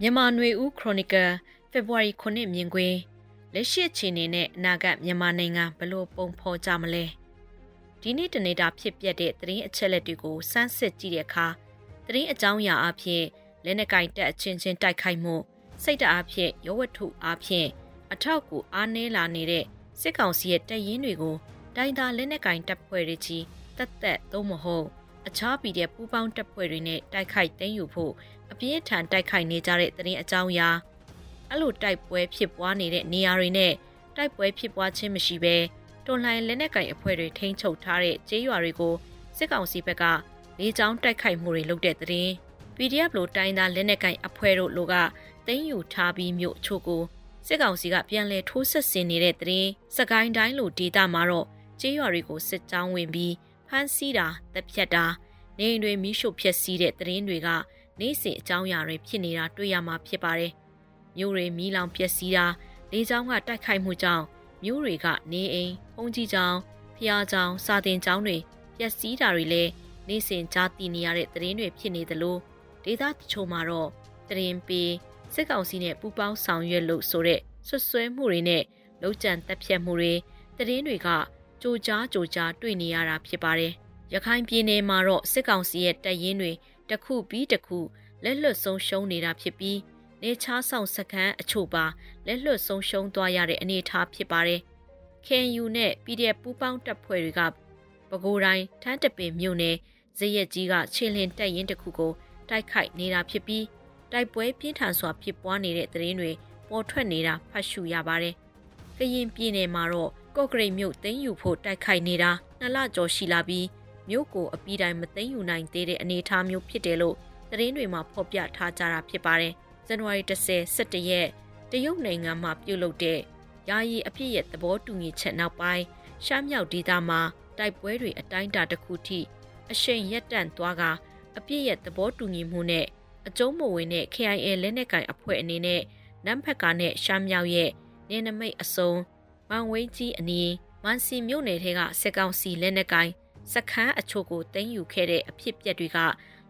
မြန်မာຫນွေဦးခရိုနီကယ်ဖေဖော်ဝါရီ9မြင်ကွင်းလက်ရှိအခြေအနေနဲ့အနာဂတ်မြန်မာနိုင်ငံဘလို့ပုံဖော်ကြမလဲဒီနေ့တနေ့တာဖြစ်ပျက်တဲ့သတင်းအချက်အလက်တွေကိုစမ်းစစ်ကြည့်တဲ့အခါသတင်းအကြောင်းအရာအဖြစ်လက်နက်ကင်တက်အချင်းချင်းတိုက်ခိုက်မှုစိတ်တအားဖြင့်ရဝတ္ထုအားဖြင့်အထောက်ကူအားနည်းလာနေတဲ့စစ်ကောင်စီရဲ့တပ်ရင်းတွေကိုတိုင်းသားလက်နက်ကင်တပ်ဖွဲ့တွေကြီးတက်တက်သို့မဟုတ် အခြားပြည်တဲ့ပူးပေါင်းတပ်ဖွဲ့တွေနဲ့တိုက်ခိုက်သိမ်းယူဖို့အပြင်းထန်တိုက်ခိုက်နေကြတဲ့သတင်းအကြောင်းအရာအဲ့လိုတိုက်ပွဲဖြစ်ပွားနေတဲ့နေရာတွေနဲ့တိုက်ပွဲဖြစ်ပွားခြင်းမရှိဘဲတွန်လှန်လက်နက်ကင်အဖွဲ့တွေထိန်းချုပ်ထားတဲ့ကျေးရွာတွေကိုစစ်ကောင်စီဘက်ကလေကြောင်းတိုက်ခိုက်မှုတွေလုပ်တဲ့သတင်း PDF လိုတိုင်းသားလက်နက်ကင်အဖွဲ့တို့လိုကသိမ်းယူထားပြီးမြို့ချို့ကိုစစ်ကောင်စီကပြန်လည်ထိုးဆက်ဆင်နေတဲ့သတင်းစကိုင်းတိုင်းလိုဒေသမှာတော့ကျေးရွာတွေကိုစစ်ကြောင်းဝင်ပြီး ဖမ်းဆီးတာတပ်ဖြတ်တာနေအိမ်တွေမိရှုဖျက်ဆီးတဲ့သတင်းတွေက နေ့စဉ်အကြောင်းအရာတွေဖြစ်နေတာတွေ့ရမှာဖြစ်ပါတယ်။မြို့တွေမီးလောင်ပျက်စီးတာလေကြောင်းကတိုက်ခိုက်မှုကြောင့်မြို့တွေကနေအိမ်၊ဘုံကြီးကျောင်း၊ဖျားကျောင်း၊စာတင်ကျောင်းတွေပျက်စီးတာတွေလည်းနေ့စဉ်ကြားသိနေရတဲ့သတင်းတွေဖြစ်နေသလိုဒေသတချို့မှာတော့သတင်းပေးစစ်ကောင်စီနဲ့ပူးပေါင်းဆောင်ရွက်လို့ဆိုတဲ့ဆွဆွဲမှုတွေနဲ့လုံးကြံတက်ဖြတ်မှုတွေသတင်းတွေက ကြိုကြားကြိုကြားတွေ့နေရတာဖြစ်ပါတယ်။ရခိုင်ပြည်နယ်မှာတော့စစ်ကောင်စီရဲ့တပ်ရင်းတွေတစ်ခုပြီးတစ်ခုလက်လွတ်ဆုံးရှုံးနေတာဖြစ်ပြီးနေချားဆောင်စခန်းအချို့ပါလက်လွတ်ဆုံးရှုံးသွားရတဲ့အနေအထားဖြစ်ပါတယ်။ KNU နဲ့ PDF ပူးပေါင်းတပ်ဖွဲ့တွေကပဲခူးတိုင်းထန်းတပင်မြို့နယ်ဇရက်ကြီးကခြေလင်တက်ရင်တစ်ခုကိုတိုက်ခိုက်နေတာဖြစ်ပြီးတိုက်ပွဲပြင်းထန်စွာဖြစ်ပွားနေတဲ့သတင်းတွေပေါ်ထွက်နေတာဖတ်ရှုရပါတယ်။ကရင်ပြည်နယ်မှာတော့ ကော့ကရိတ်မြို့သိမ်းယူဖို့တိုက်ခိုက်နေတာနှစ်လကျော်ရှိလာပြီးမြို့ကိုအပြီးတိုင်းမသိမ်းယူနိုင်သေးတဲ့အနေအထားမျိုးဖြစ်တယ်လို့သတင်းတွေမှာဖော်ပြထားကြတာဖြစ်ပါတယ်။ဇန်နဝါရီ10 17ရက်တရုတ်နိုင်ငံမှာပြုလုပ်တဲ့ယာယီအပြည့်ရဲ့သဘောတူညီချက်နောက်ပိုင်းရှမ်းမြောက်ဒေသမှာတိုက်ပွဲတွေအတိုင်းအတာတစ်ခုထိအရှိန်ရက်တန့်သွားကအပြည့်ရဲ့သဘောတူညီမှုနဲ့အကျုံးမဝင်တဲ့ KIA လက်နက်ကင်အဖွဲ့အနေနဲ့နမ်ဖက်ကနဲ့ရှမ်းမြောက်ရဲ့နေနမိတ်အစုံ မန်ဝိန်းကြီးအနီးမန်စီမြို့နယ်ထဲကစစ်ကောင်စီလက်နက်ကင်စခန်းအချို့ကိုတင်ယူခဲ့တဲ့အဖြစ်အပျက်တွေက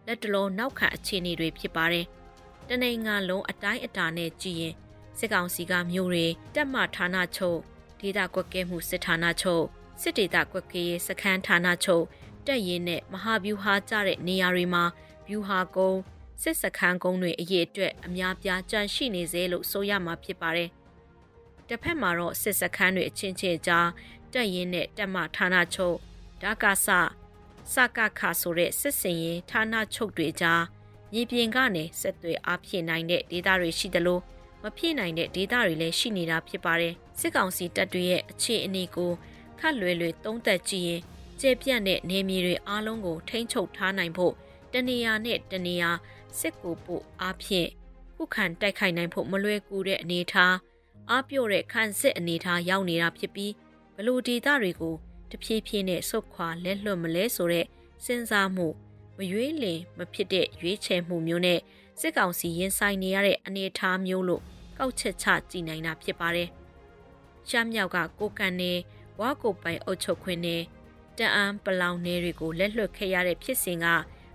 လက်တလုံးနောက်ခံအခြေအနေတွေဖြစ်ပါတယ်။တနိုင်ငံလုံးအတိုင်းအတာနဲ့ကြည့်ရင်စစ်ကောင်စီကမျိုးတွေတက်မှဌာနချုပ်ဒေသကွက်ကဲမှုစစ်ဌာနချုပ်စစ်ဒေသကွက်ကဲရေးစခန်းဌာနချုပ်တက်ရင်နဲ့မဟာဗျူဟာကျတဲ့နေရာတွေမှာဗျူဟာကုန်းစစ်စခန်းကုန်းတွေအရေးအတွက်အများပြားကြန့်ရှိနေစေလို့ဆိုရမှာဖြစ်ပါတယ်။ တစ်ဖက်မှာတော့စစ်စခန်းတွေအချင်းချင်းကြားတက်ရင်နဲ့တက်မှဌာနချုပ်ဒါကာဆစကခဆိုတဲ့စစ်စင်ရင်ဌာနချုပ်တွေကြားမြေပြင်ကနေဆက်သွယ်အားဖြည့်နိုင်တဲ့ဒေတာတွေရှိသလိုမဖြည့်နိုင်တဲ့ဒေတာတွေလည်းရှိနေတာဖြစ်ပါတယ်စစ်ကောင်စီတပ်တွေရဲ့အခြေအနေကိုခတ်လွယ်လွယ်သုံးသပ်ကြည့်ရင်ကျေပြန့်တဲ့နေမြေတွေအားလုံးကိုထိန်းချုပ်ထားနိုင်ဖို့တနေရာနဲ့တနေရာစစ်ကိုပို့အားဖြင့်ခုခံတိုက်ခိုက်နိုင်ဖို့မလွယ်ကူတဲ့အနေအထား အားပြော့တဲ့ခန့်စစ်အနေအထားရောက်နေတာဖြစ်ပြီးဘလို့ဒေတာတွေကိုတဖြည်းဖြည်းနဲ့ဆုတ်ခွာလက်လွတ်မလဲဆိုတဲ့စဉ်းစားမှုမရွေးလင်မဖြစ်တဲ့ရွေးချယ်မှုမျိုးနဲ့စစ်ကောင်စီရင်ဆိုင်နေရတဲ့အနေအထားမျိုးလို့ကောက်ချက်ချကြည့်နိုင်တာဖြစ်ပါတယ်။ရှမ်းမြောက်ကကိုကန်နဲ့ဝါကိုပိုင်အုပ်ချုပ်ခွင့်နဲ့တအန်းပလောင်နယ်တွေကိုလက်လွတ်ခဲ့ရတဲ့ဖြစ်စဉ်က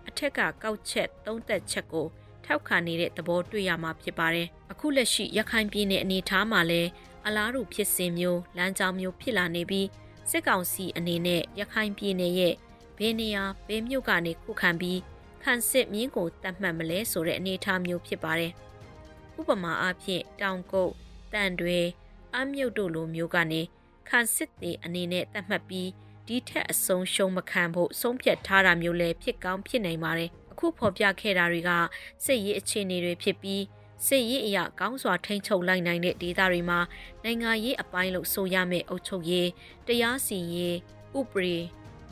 အထက်ကကောက်ချက်သုံးသက်ချက်ကို ထောက်ခံနေတဲ့သဘောတွေ့ရမှာဖြစ်ပါတယ်။အခုလက်ရှိရခိုင်ပြည်နယ်အနေအထားမှာလည်းအလားတူဖြစ်စဉ်မျိုးလမ်းကြောင်းမျိုးဖြစ်လာနေပြီးစစ်ကောင်စီအနေနဲ့ရခိုင်ပြည်နယ်ရဲ့ဘယ်နေရာဘယ်မြို့ကနေခုခံပြီးခန့်စစ်မြင်းကိုတတ်မှတ်မလဲဆိုတဲ့အနေအထားမျိုးဖြစ်ပါတယ်။ဥပမာအားဖြင့်တောင်ကုတ်တန်တွေအမြုပ်တို့လိုမျိုးကနေခန့်စစ်တွေအနေနဲ့တတ်မှတ်ပြီးဒီထက်အဆုံးရှုံးမခံဖို့ဆုံးဖြတ်ထားတာမျိုးလည်းဖြစ်ကောင်းဖြစ်နိုင်ပါတယ်။ အခုဖော်ပြခဲ့တာတွေကစစ်ရေးအခြေအနေတွေဖြစ်ပြီးစစ်ရေးအရာကောင်းစွာထိန်းချုပ်လိုက်နိုင်တဲ့ဒေသတွေမှာနိုင်ငံရေးအပိုင်းလို့ဆိုရမယ့်အုပ်ချုပ်ရေးတရားစီရင်ဥပဒေ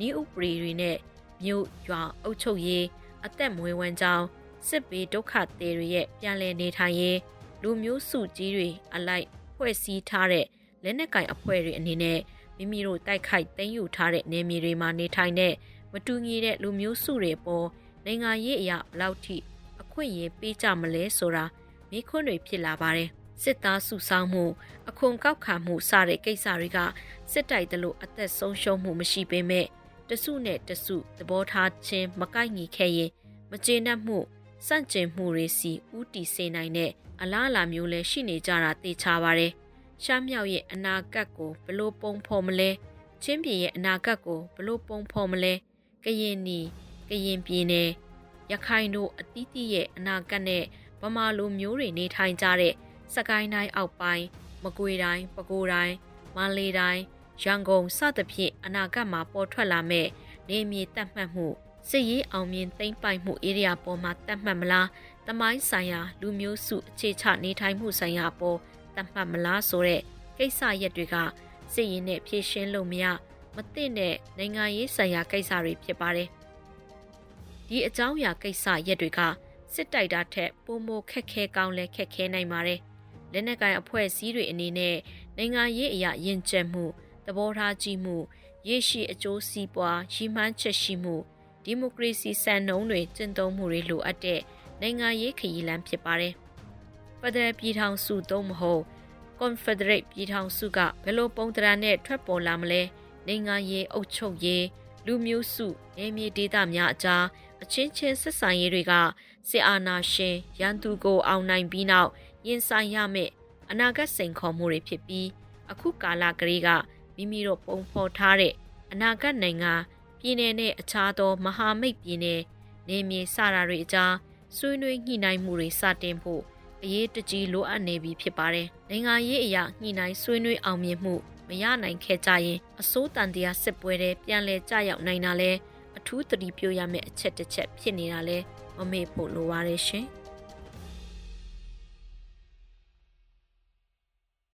ဤဥပဒေတွေနဲ့မြို့ရွာအုပ်ချုပ်ရေးအသက်မွေးဝမ်းကြောင်းစစ်ဘေးဒုက္ခသည်တွေရဲ့ပြန်လည်နေထိုင်ရေးလူမျိုးစုကြီးတွေအလိုက်ဖွဲ့စည်းထားတဲ့လက်နက်ကင်အဖွဲ့တွေအနေနဲ့မိမိတို့တိုက်ခိုက်သိမ်းယူထားတဲ့နေမြေတွေမှာနေထိုင်တဲ့မတူညီတဲ့လူမျိုးစုတွေပေါ် နိုင်ငံရေးအရာဘလောက်ထိအခွင့်အရေးပေးကြမလဲဆိုတာမိခွန်းတွေဖြစ်လာပါတယ်စစ်သားစုဆောင်းမှုအခွန်ကောက်ခံမှုစတဲ့ကိစ္စတွေကစစ်တိုက်သလိုအသက်ဆုံးရှုံးမှုမရှိပေမဲ့တစုနဲ့တစုသဘောထားချင်းမကိုက်ညီခဲ့ရင်မကျေနပ်မှုစန့်ကျင်မှုတွေစီဥတီစေနိုင်တဲ့အလားအလာမျိုးလည်းရှိနေကြတာသိချပါတယ်။ရှမ်းမြောက်ရဲ့အနာဂတ်ကိုဘလို့ပုံဖော်မလဲချင်းပြည်ရဲ့အနာဂတ်ကိုဘလို့ပုံဖော်မလဲကရင်နီ ကရင်ပြည်နယ်ရခိုင်တို့အသီးသီးရဲ့အနာဂတ်နဲ့ဗမာလူမျိုးတွေနေထိုင်ကြတဲ့စကိုင်းတိုင်းအောက်ပိုင်းမကွေတိုင်းပဲခူးတိုင်းမန္တလေးတိုင်းရန်ကုန်စသဖြင့်အနာဂတ်မှာပေါ်ထွက်လာမဲ့နေမြေတတ်မှတ်မှုစစ်ရေးအောင်မြင်သိမ်းပိုက်မှုဧရိယာပေါ်မှာတတ်မှတ်မလားတမိုင်းဆိုင်ရာလူမျိုးစုအခြေချနေထိုင်မှုဆိုင်ရာပေါ်တတ်မှတ်မလားဆိုတဲ့ကိစ္စရက်တွေကစစ်ရေးနဲ့ဖြည့်ရှင်းလို့မရမသိတဲ့နိုင်ငံရေးဆိုင်ရာကိစ္စတွေဖြစ်ပါတယ် ဒီအကြောင်းအရာကိစ္စရက်တွေကစစ်တိုက်တာထက်ပိုမိုခက်ခဲကောင်းလဲခက်ခဲနိုင်ပါတယ်လက်နက်ကိုင်အဖွဲ့အစည်းတွေအနေနဲ့နိုင်ငံရေးအရာယဉ်ကျက်မှုသဘောထားကြီးမှုရရှိအကျိုးစီးပွားရည်မှန်းချက်ရှိမှုဒီမိုကရေစီစံနှုန်းတွေကျင့်သုံးမှုတွေလိုအပ်တဲ့နိုင်ငံရေးခရီးလမ်းဖြစ်ပါတယ်။ဖက်ဒရယ်ပြည်ထောင်စုသုံးမဟုတ် Confederate ပြည်ထောင်စုကဘယ်လိုပုံသဏ္ဍာန်နဲ့ထွက်ပေါ်လာမလဲနိုင်ငံရေးအုပ်ချုပ်ရေးလူမျိုးစုနေမြေဒေသများအကြား အချင်းချင်းဆက်ဆံရေးတွေကစစ်အာဏာရှင်ရန်သူကိုအောင်နိုင်ပြီးနောက်ရင်ဆိုင်ရမယ့်အနာဂတ်စိန်ခေါ်မှုတွေဖြစ်ပြီးအခုကာလကလေးကမိမိတို့ပုံဖော်ထားတဲ့အနာဂတ်နိုင်ငံပြည်내နဲ့အခြားသောမဟာမိတ်ပြည်내နေမြေစတာတွေအကြားဆွေးနွေးညှိနှိုင်းမှုတွေစတင်ဖို့အရေးတကြီးလိုအပ်နေပြီဖြစ်ပါတယ်။နိုင်ငံရေးအရာညှိနှိုင်းဆွေးနွေးအောင်မြင်မှုမရနိုင်ခဲ့ကြရင်အစိုးတန်တရားစစ်ပွဲတွေပြန်လည်ကြရောက်နိုင်တာလဲ အထူးသတိပြုရမယ့်အချက်တစ်ချက်ဖြစ်နေတာလဲမမေ့ဖို့လိုပါရဲ့ရှင်။